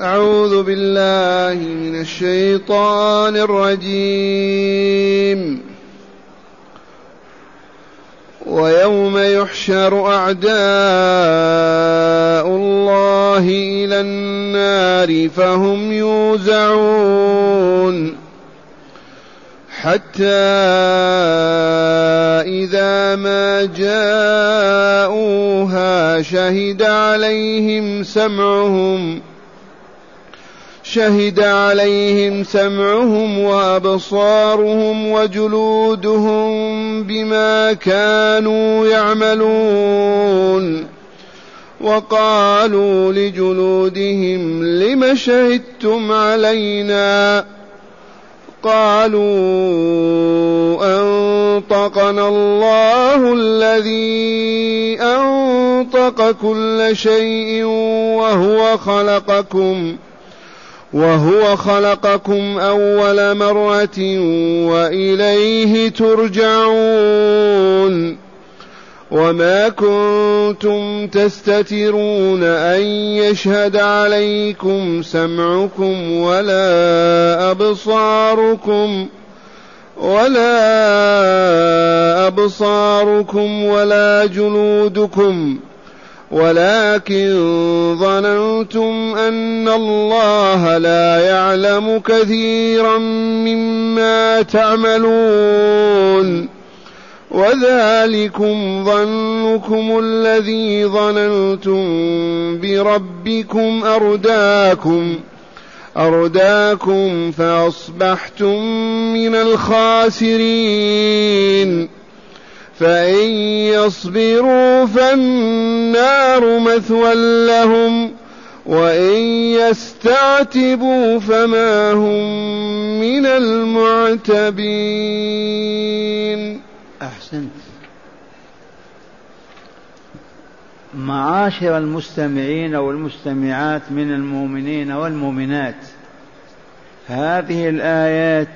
أعوذ بالله من الشيطان الرجيم. ويوم يحشر أعداء الله إلى النار فهم يوزعون. حتى إذا ما جاءوها شهد عليهم سمعهم شهد عليهم سمعهم وأبصارهم وجلودهم بما كانوا يعملون وقالوا لجلودهم لم شهدتم علينا قالوا أنطقنا الله الذي أنطق كل شيء وهو خلقكم وهو خلقكم أول مرة وإليه ترجعون وما كنتم تستترون أن يشهد عليكم سمعكم ولا أبصاركم ولا أبصاركم ولا جلودكم ولكن ظننتم أن الله لا يعلم كثيرا مما تعملون. وذلكم ظنكم الذي ظننتم بربكم أرداكم. أرداكم فأصبحتم من الخاسرين. فإن يصبروا فالنار مثوى لهم وإن يستعتبوا فما هم من المعتبين. أحسنت. معاشر المستمعين والمستمعات من المؤمنين والمؤمنات هذه الآيات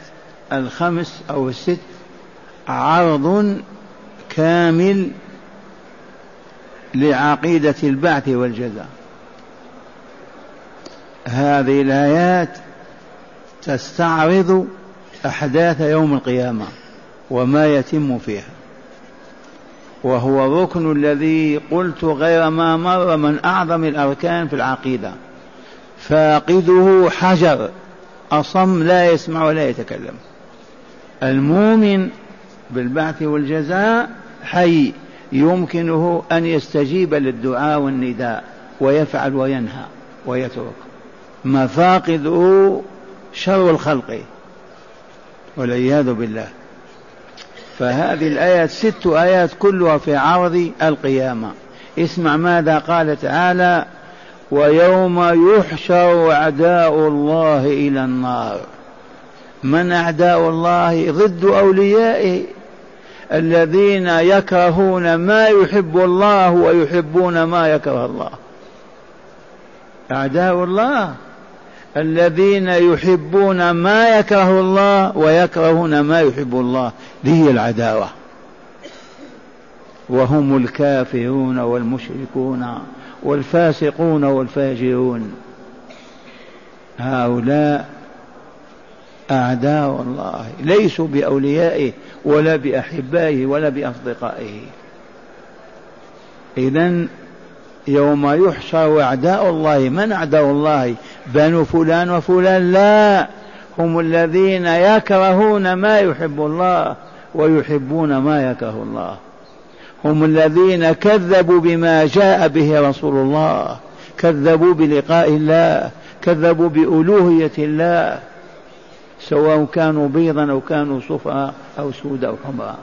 الخمس أو الست عرض كامل لعقيدة البعث والجزاء. هذه الآيات تستعرض أحداث يوم القيامة وما يتم فيها. وهو الركن الذي قلت غير ما مر من أعظم الأركان في العقيدة. فاقده حجر أصم لا يسمع ولا يتكلم. المؤمن بالبعث والجزاء حي يمكنه أن يستجيب للدعاء والنداء ويفعل وينهى ويترك مفاقده شر الخلق والعياذ بالله. فهذه الآيات ست آيات كلها في عرض القيامة. اسمع ماذا قال تعالى ويوم يحشر أعداء الله إلى النار. من أعداء الله؟ ضد أوليائه. الذين يكرهون ما يحب الله ويحبون ما يكره الله. أعداء الله. الذين يحبون ما يكره الله ويكرهون ما يحب الله. هي العداوة. وهم الكافرون والمشركون والفاسقون والفاجرون. هؤلاء أعداء الله ليسوا بأوليائه ولا بأحبائه ولا بأصدقائه. إذا يوم يحشر أعداء الله من أعداء الله؟ بنو فلان وفلان. لا هم الذين يكرهون ما يحب الله ويحبون ما يكره الله. هم الذين كذبوا بما جاء به رسول الله كذبوا بلقاء الله كذبوا بألوهية الله. سواء كانوا بيضا أو كانوا صفرا أو سود أو حمراء.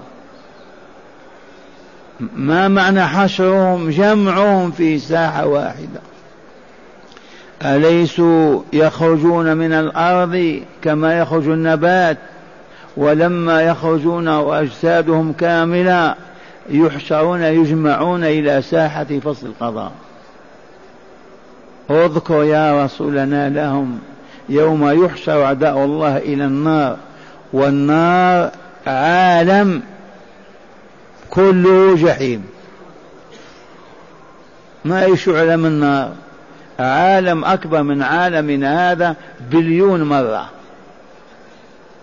ما معنى حشرهم؟ جمعهم في ساحة واحدة. أليسوا يخرجون من الأرض كما يخرج النبات؟ ولما يخرجون وأجسادهم كاملة يحشرون يجمعون إلى ساحة فصل القضاء. اذكر يا رسولنا لهم يوم يحشر أعداء الله إلى النار والنار عالم كله جحيم. ما أي شعلة من النار عالم أكبر من عالمنا هذا بليون مرة.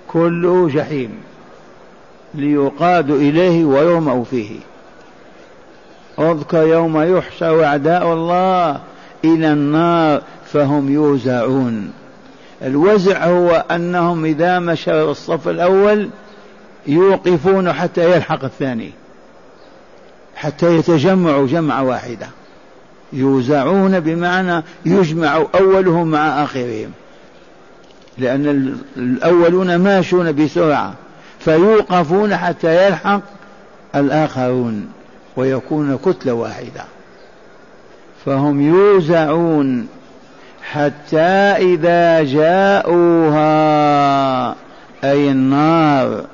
كله جحيم ليقاد إليه ويرمأ فيه. اذكر يوم يحشر أعداء الله إلى النار فهم يوزعون. الوزع هو أنهم إذا مشى الصف الأول يوقفون حتى يلحق الثاني حتى يتجمعوا جمعة واحدة. يوزعون بمعنى يجمع أولهم مع آخرهم. لأن الأولون ماشون بسرعة فيوقفون حتى يلحق الآخرون ويكون كتلة واحدة. فهم يوزعون حتى إذا جاءوها أي النار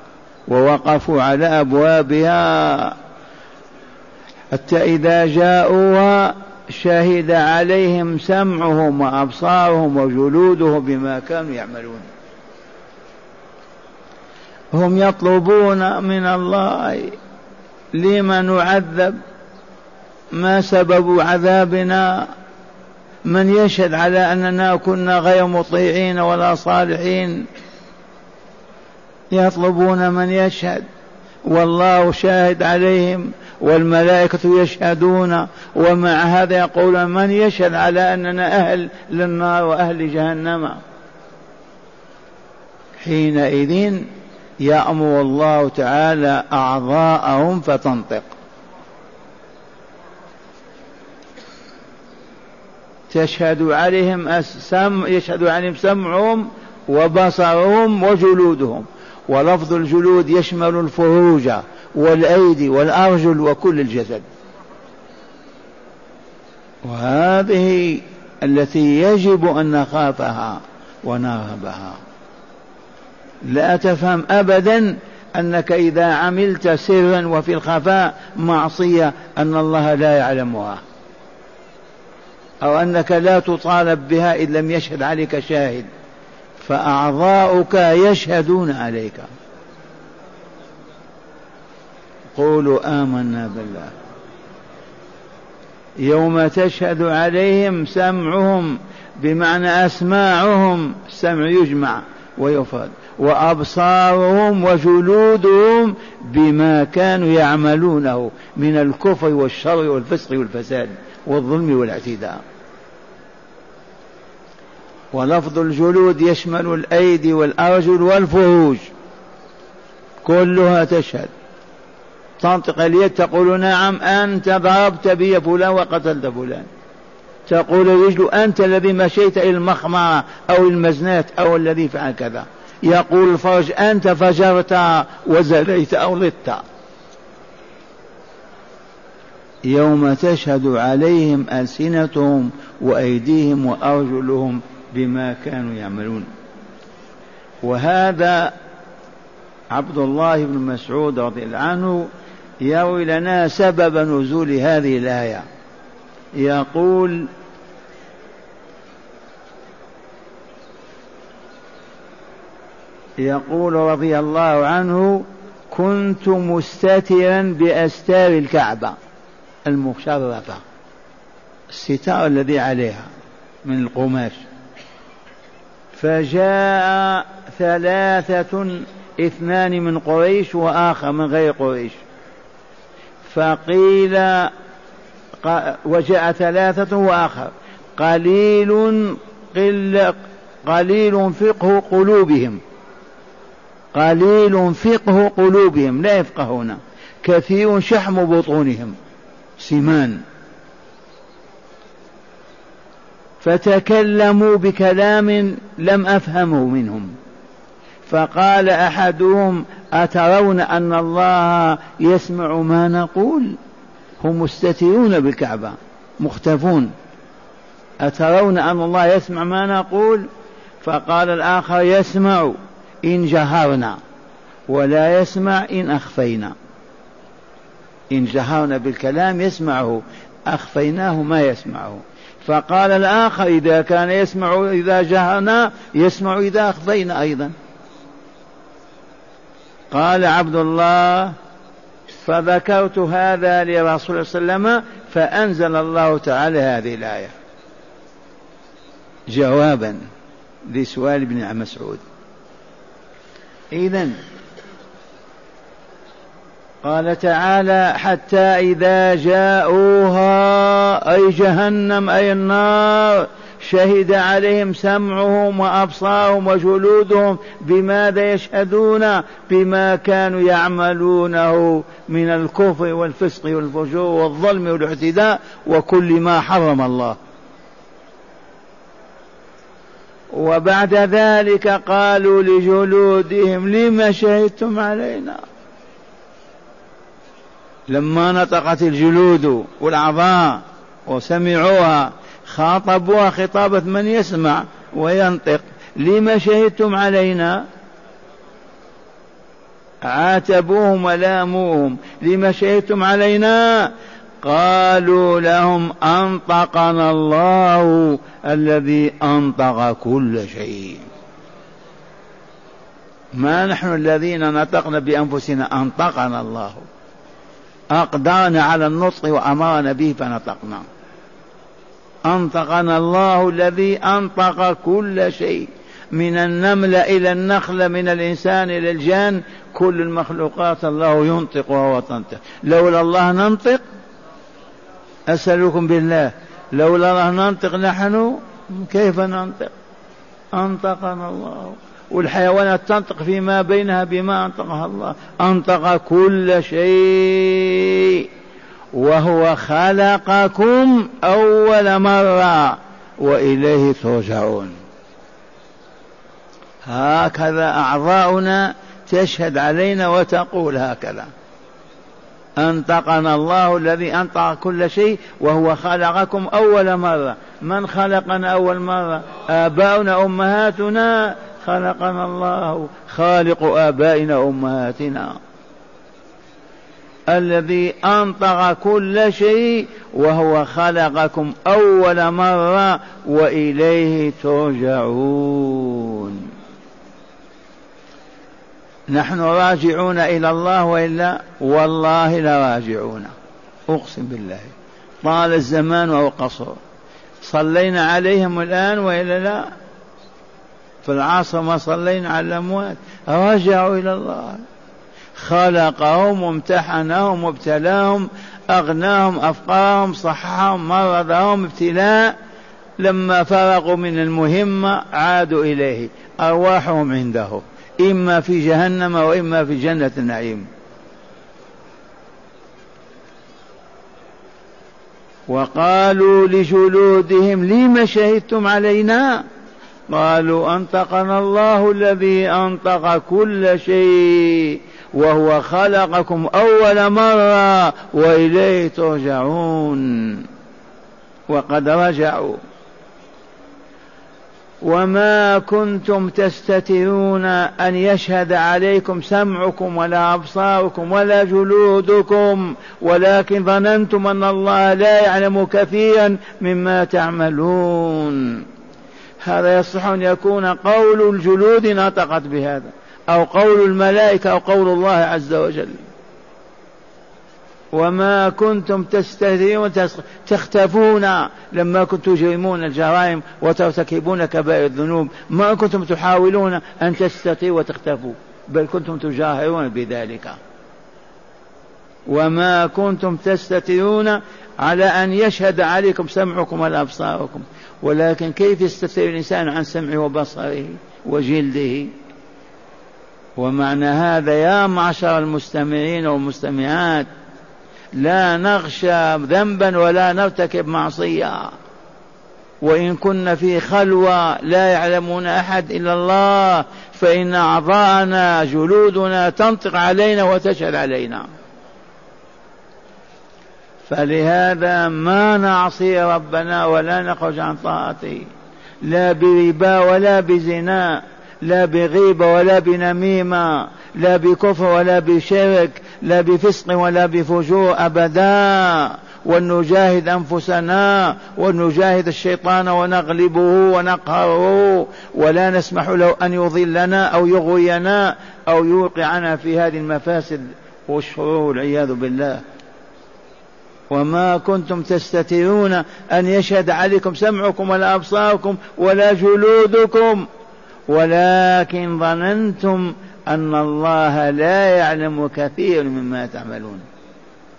ووقفوا على أبوابها حتى إذا جاءوها شهد عليهم سمعهم وأبصارهم وجلودهم بما كانوا يعملون. هم يطلبون من الله لما نعذب ما سبب عذابنا. من يشهد على أننا كنا غير مطيعين ولا صالحين يطلبون من يشهد. والله شاهد عليهم والملائكة يشهدون ومع هذا يقول من يشهد على أننا أهل للنار وأهل جهنم. حينئذ يأمر الله تعالى أعضاءهم فتنطق. تشهد عليهم السمع يشهد عليهم سمعهم وبصرهم وجلودهم. ولفظ الجلود يشمل الفروج والأيدي والأرجل وكل الجسد. وهذه التي يجب أن نخافها ونرهبها. لا تفهم أبدا أنك إذا عملت سرا وفي الخفاء معصية أن الله لا يعلمها. أو أنك لا تطالب بها إن لم يشهد عليك شاهد فأعضاؤك يشهدون عليك. قولوا آمنا بالله. يوم تشهد عليهم سمعهم بمعنى أسماعهم السمع يجمع ويفرد وأبصارهم وجلودهم بما كانوا يعملونه من الكفر والشر والفسق والفساد والظلم والاعتداء. ولفظ الجلود يشمل الأيدي والأرجل والفروج كلها تشهد. تنطق اليد تقول نعم أنت ضربت بي فلان وقتلت فلان. تقول الرجل أنت الذي مشيت إلى المخمرة أو المزنات أو الذي فعل كذا. يقول الفرج أنت فجرت وزليت أو لطت يوم تشهد عليهم ألسنتهم وأيديهم وأرجلهم بما كانوا يعملون. وهذا عبد الله بن مسعود رضي الله عنه يروي لنا سبب نزول هذه الآية. يقول يقول رضي الله عنه كنت مستترا بأستار الكعبة المشرفة. الستار الذي عليها من القماش. فجاء ثلاثة اثنان من قريش وآخر من غير قريش. فقيل وجاء ثلاثة وآخر. قليل قل قليل فقه قلوبهم. قليل فقه قلوبهم. لا يفقهون. كثير شحم بطونهم. سمان فتكلموا بكلام لم افهمه منهم. فقال أحدهم أترون أن الله يسمع ما نقول؟ هم مستترون بالكعبة مختفون. أترون أن الله يسمع ما نقول؟ فقال الآخر يسمع إن جهرنا ولا يسمع إن أخفينا. إن جهرنا بالكلام يسمعه أخفيناه ما يسمعه. فقال الآخر إذا كان يسمع إذا جهرنا يسمع إذا أخفينا أيضا. قال عبد الله فذكرت هذا لرسول الله صلى الله عليه وسلم فأنزل الله تعالى هذه الآية. جوابا لسؤال ابن مسعود إذا قال تعالى حتى إذا جاءوها أي جهنم أي النار شهد عليهم سمعهم وأبصارهم وجلودهم بماذا يشهدون؟ بما كانوا يعملونه من الكفر والفسق والفجور والظلم والاعتداء وكل ما حرم الله. وبعد ذلك قالوا لجلودهم لم شهدتم علينا؟ لما نطقت الجلود والأعضاء وسمعوها خاطبوها خطابة من يسمع وينطق لما شهدتم علينا؟ عاتبوهم ولاموهم لما شهدتم علينا؟ قالوا لهم أنطقنا الله الذي أنطق كل شيء. ما نحن الذين نطقنا بأنفسنا أنطقنا الله. أقدرنا على النطق وأمرنا به فنطقنا. أنطقنا الله الذي أنطق كل شيء من النمل إلى النخلة من الإنسان إلى الجان كل المخلوقات الله ينطق وهو تنطق. لولا الله ننطق أسألكم بالله لولا الله ننطق نحن كيف ننطق؟ أنطقنا الله. والحيوانات تنطق فيما بينها بما أنطقها الله. أنطق كل شيء وهو خلقكم أول مرة وإليه ترجعون. هكذا أعضاؤنا تشهد علينا وتقول هكذا. أنطقنا الله الذي أنطق كل شيء وهو خلقكم أول مرة. من خلقنا أول مرة؟ آباؤنا أمهاتنا خلقنا الله خالق آبائنا أمهاتنا الذي أنطق كل شيء وهو خلقكم أول مرة وإليه ترجعون. نحن راجعون إلى الله وإلا؟ والله لراجعون أقسم بالله. طال الزمان أو قصر صلينا عليهم الآن وإلا لا؟ في العصر ما صلينا على الأموات. رجعوا إلى الله. خلقهم وامتحنهم وابتلاهم أغناهم أفقاهم صحهم مرضهم ابتلاء. لما فرغوا من المهمة عادوا إليه. أرواحهم عنده. إما في جهنم وإما في جنة النعيم. وقالوا لجلودهم لم شهدتم علينا؟ قالوا أنطقنا الله الذي أنطق كل شيء وهو خلقكم أول مرة وإليه ترجعون وقد رجعوا. وما كنتم تستترون أن يشهد عليكم سمعكم ولا أبصاركم ولا جلودكم ولكن ظننتم أن الله لا يعلم كثيرا مما تعملون. هذا يصح أن يكون قول الجلود نطقت بهذا أو قول الملائكة أو قول الله عز وجل. وما كنتم تستهزئون تختفون لما كنتم تجرمون الجرائم وترتكبون كبائر الذنوب. ما كنتم تحاولون أن تستقيوا وتختفوا بل كنتم تجاهرون بذلك. وما كنتم تستترون على أن يشهد عليكم سمعكم ولا أبصاركم. ولكن كيف يستتر الإنسان عن سمعه وبصره وجلده؟ ومعنى هذا يا معشر المستمعين والمستمعات لا نغشى ذنبا ولا نرتكب معصية. وإن كنا في خلوة لا يعلمون أحد إلا الله فإن أعضاءنا جلودنا تنطق علينا وتشهد علينا. فلهذا ما نعصي ربنا ولا نخرج عن طاعته. لا بربا ولا بزنا لا بغيبة ولا بنميمة لا بكفر ولا بشرك لا بفسق ولا بفجور أبدا. ونجاهد أنفسنا ونجاهد الشيطان ونغلبه ونقهره ولا نسمح له أن يضلنا أو يغوينا أو يوقعنا في هذه المفاسد. والشرور والعياذ بالله. وما كنتم تستترون أن يشهد عليكم سمعكم ولا أبصاركم ولا جلودكم. ولكن ظننتم أن الله لا يعلم كثير مما تعملون.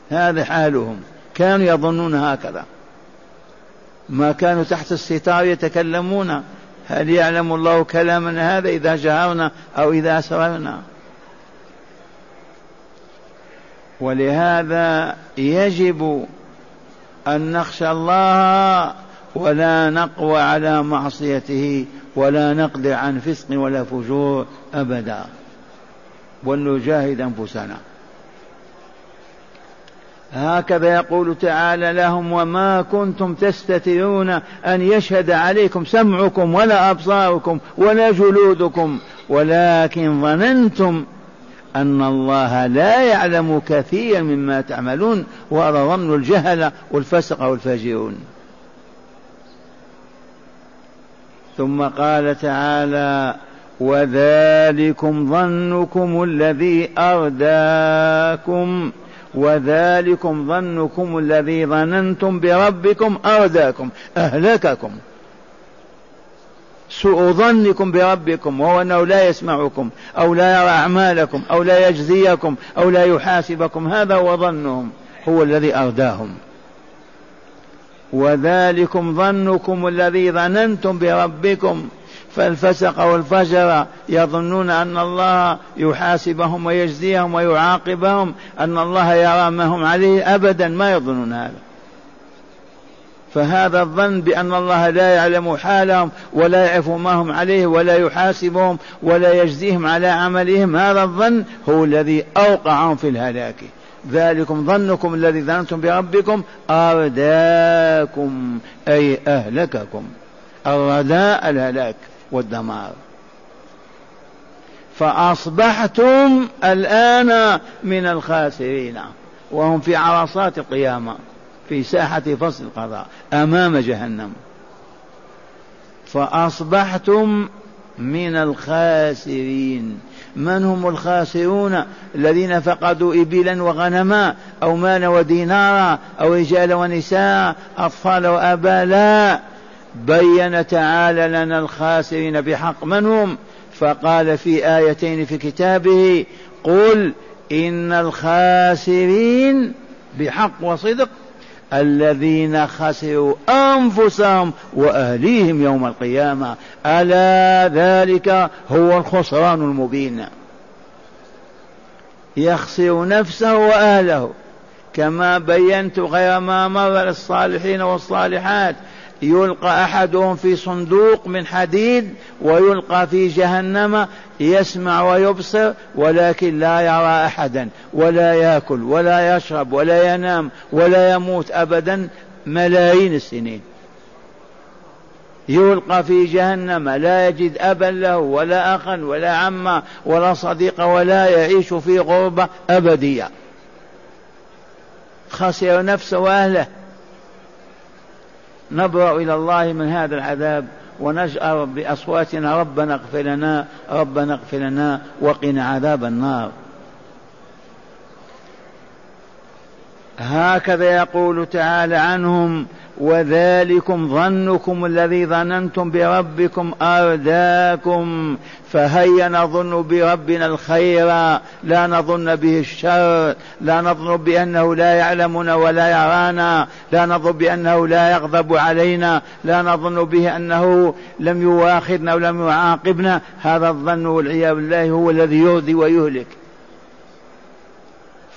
هذا حالهم. كانوا يظنون هكذا. ما كانوا تحت الستار يتكلمون. هل يعلم الله كلامنا هذا إذا جهرنا أو إذا أسررنا؟ ولهذا يجب أن نخشى الله ولا نقوى على معصيته ولا نقدر عن فسق ولا فجور أبدا. ولنجاهد أنفسنا. هكذا يقول تعالى لهم وما كنتم تستترون أن يشهد عليكم سمعكم ولا أبصاركم ولا جلودكم ولكن ظننتم أن الله لا يعلم كثيرا مما تعملون وهذا ظن الجهل والفسق والفاجرون ثم قال تعالى وذلكم ظنكم الذي أرداكم وذلكم ظنكم الذي ظننتم بربكم أرداكم أهلككم. سوء ظنكم بربكم وهو أنه لا يسمعكم أو لا يرى أعمالكم أو لا يجزيكم أو لا يحاسبكم هذا هو ظنهم هو الذي أرداهم. وذلكم ظنكم الذي ظننتم بربكم. فالفسق والفجر يظنون أن الله يحاسبهم ويجزيهم ويعاقبهم أن الله يرى ما هم عليه أبدا ما يظنون هذا. فهذا الظن بأن الله لا يعلم حالهم ولا يعرف ما هم عليه ولا يحاسبهم ولا يجزيهم على عملهم هذا الظن هو الذي أوقعهم في الهلاك. ذلكم ظنكم الذي ظننتم بربكم أرداكم أي أهلككم. الرداء الهلاك والدمار. فأصبحتم الآن من الخاسرين وهم في عرصات القيامة. في ساحة فصل القضاء أمام جهنم. فأصبحتم من الخاسرين. من هم الخاسرون؟ الذين فقدوا إبلا وغنما أو مال ودينارا أو رجال ونساء أطفال وآباء لا بين تعالى لنا الخاسرين بحق من هم؟ فقال في آيتين في كتابه قل إن الخاسرين بحق وصدق. الذين خسروا أنفسهم وأهليهم يوم القيامة. ألا ذلك هو الخسران المبين. يخسر نفسه وأهله. كما بينت غير ما مر للصالحين والصالحات. يلقى أحدهم في صندوق من حديد ويلقى في جهنم يسمع ويبصر ولكن لا يرى أحدا ولا يأكل ولا يشرب ولا ينام ولا يموت أبدا ملايين السنين. يلقى في جهنم لا يجد أبا له ولا أخا ولا عما ولا صديقا ولا يعيش في غربة أبدية. خسر نفسه وأهله. نبرأ إلى الله من هذا العذاب ونجأر بأصواتنا ربنا اغفر لنا ربنا اغفر لنا وقنا عذاب النار. هكذا يقول تعالى عنهم وذلكم ظنكم الذي ظننتم بربكم أرداكم فهيا نظن بربنا الخير. لا نظن به الشر لا نظن بأنه لا يعلمنا ولا يرانا لا نظن بأنه لا يغضب علينا لا نظن به أنه لم يواخذنا ولم يعاقبنا. هذا الظن والعياذ بالله هو الذي يؤذي ويهلك.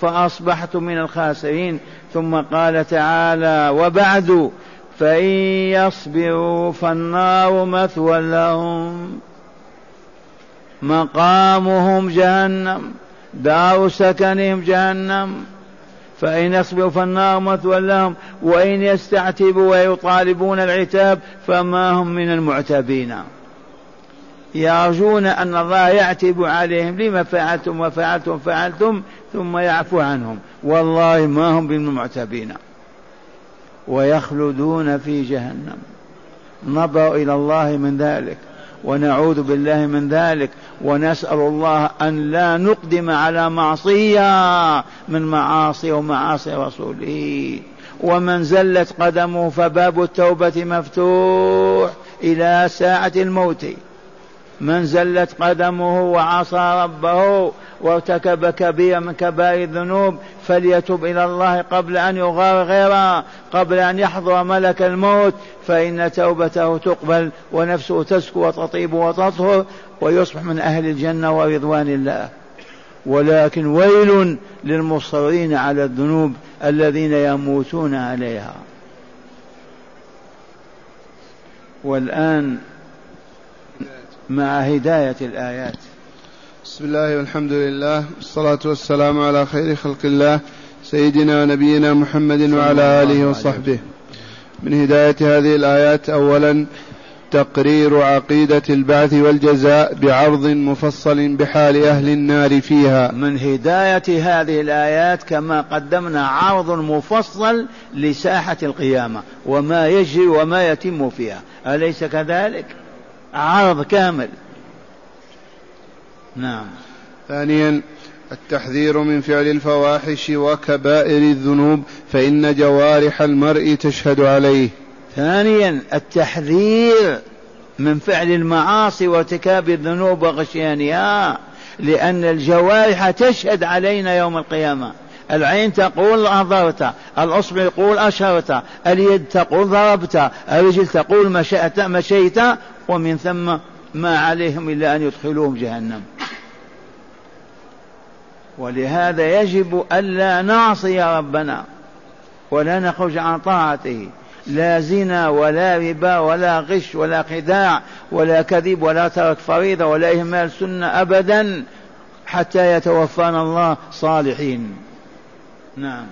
فأصبحتم من الخاسرين. ثم قال تعالى وبعد فإن يصبروا فالنار مثوى لهم. مقامهم جهنم دار سكنهم جهنم. فإن يصبروا فالنار مثوى لهم وإن يستعتبوا ويطالبون العتاب فما هم من المعتبين. يرجون أن الله يعتب عليهم لما فعلتم وفعلتم فعلتم ثم يعفو عنهم. والله ما هم بالمعتبين. ويخلدون في جهنم. نظروا إلى الله من ذلك. ونعوذ بالله من ذلك. ونسأل الله أن لا نقدم على معصية من معاصي ومعاصي رسوله. ومن زلت قدمه فباب التوبة مفتوح إلى ساعة الموت. من زلت قدمه وعصى ربه وارتكب كبيرا من كبائر الذنوب فليتب إلى الله قبل أن يغرغر قبل أن يحضر ملك الموت فإن توبته تقبل ونفسه تسكو وتطيب وتطهر ويصبح من أهل الجنة ورضوان الله. ولكن ويل للمصرين على الذنوب الذين يموتون عليها. والآن مع هداية الآيات. بسم الله والحمد لله والصلاة والسلام على خير خلق الله سيدنا ونبينا محمد وعلى آله وصحبه. من هداية هذه الآيات أولا تقرير عقيدة البعث والجزاء بعرض مفصل بحال أهل النار فيها. من هداية هذه الآيات كما قدمنا عرض مفصل لساحة القيامة وما يجري وما يتم فيها. أليس كذلك؟ عرض كامل. نعم. ثانيا التحذير من فعل الفواحش وكبائر الذنوب فإن جوارح المرء تشهد عليه. ثانيا التحذير من فعل المعاصي وارتكاب الذنوب وغشيانها لأن الجوارح تشهد علينا يوم القيامة. العين تقول أنظرت الأصبع يقول أشرت اليد تقول ضربت الرجل تقول مشيت, ومن ثم ما عليهم إلا أن يدخلوهم جهنم. ولهذا يجب ألا نعصي ربنا ولا نخرج عن طاعته. لا زنا ولا ربا ولا غش ولا خداع ولا كذب ولا ترك فريضة ولا إهمال سنة أبدا حتى يتوفانا الله صالحين. نعم.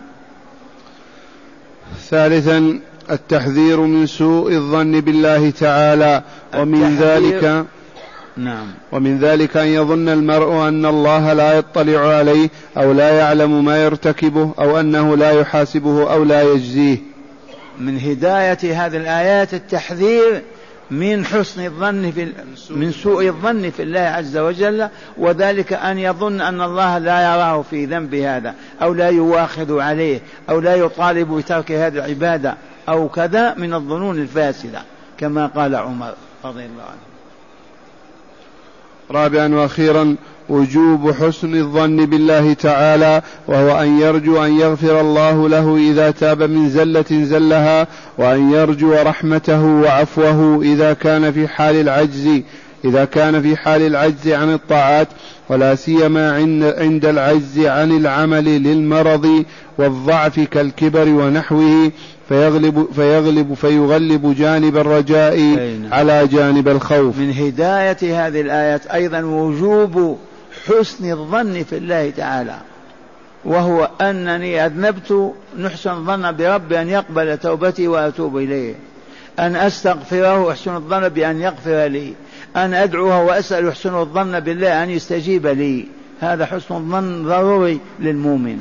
ثالثا التحذير من سوء الظن بالله تعالى ومن ذلك نعم. ومن ذلك أن يظن المرء أن الله لا يطلع عليه أو لا يعلم ما يرتكبه أو أنه لا يحاسبه أو لا يجزيه. من هداية هذه الآيات التحذير من حسن الظن في من سوء الظن في الله عز وجل وذلك أن يظن أن الله لا يراه في ذنب هذا أو لا يواخذ عليه أو لا يطالب بترك هذه العبادة. أو كذا من الظنون الفاسدة كما قال عمر رضي الله عنه. رابعا وأخيرا وجوب حسن الظن بالله تعالى وهو أن يرجو أن يغفر الله له إذا تاب من زلة زلها وأن يرجو رحمته وعفوه إذا كان في حال العجز إذا كان في حال العجز عن الطاعات ولا سيما عند العجز عن العمل للمرض والضعف كالكبر ونحوه. فيغلب فيغلب فيغلب جانب الرجاء. على جانب الخوف. من هداية هذه الآيات أيضا وجوب حسن الظن في الله تعالى وهو أنني أذنبت نحسن الظن بربي أن يقبل توبتي وأتوب إليه أن أستغفره أحسن الظن بأن يغفر لي أن أدعوه وأسأل أحسن الظن بالله أن يستجيب لي. هذا حسن الظن ضروري للمؤمن.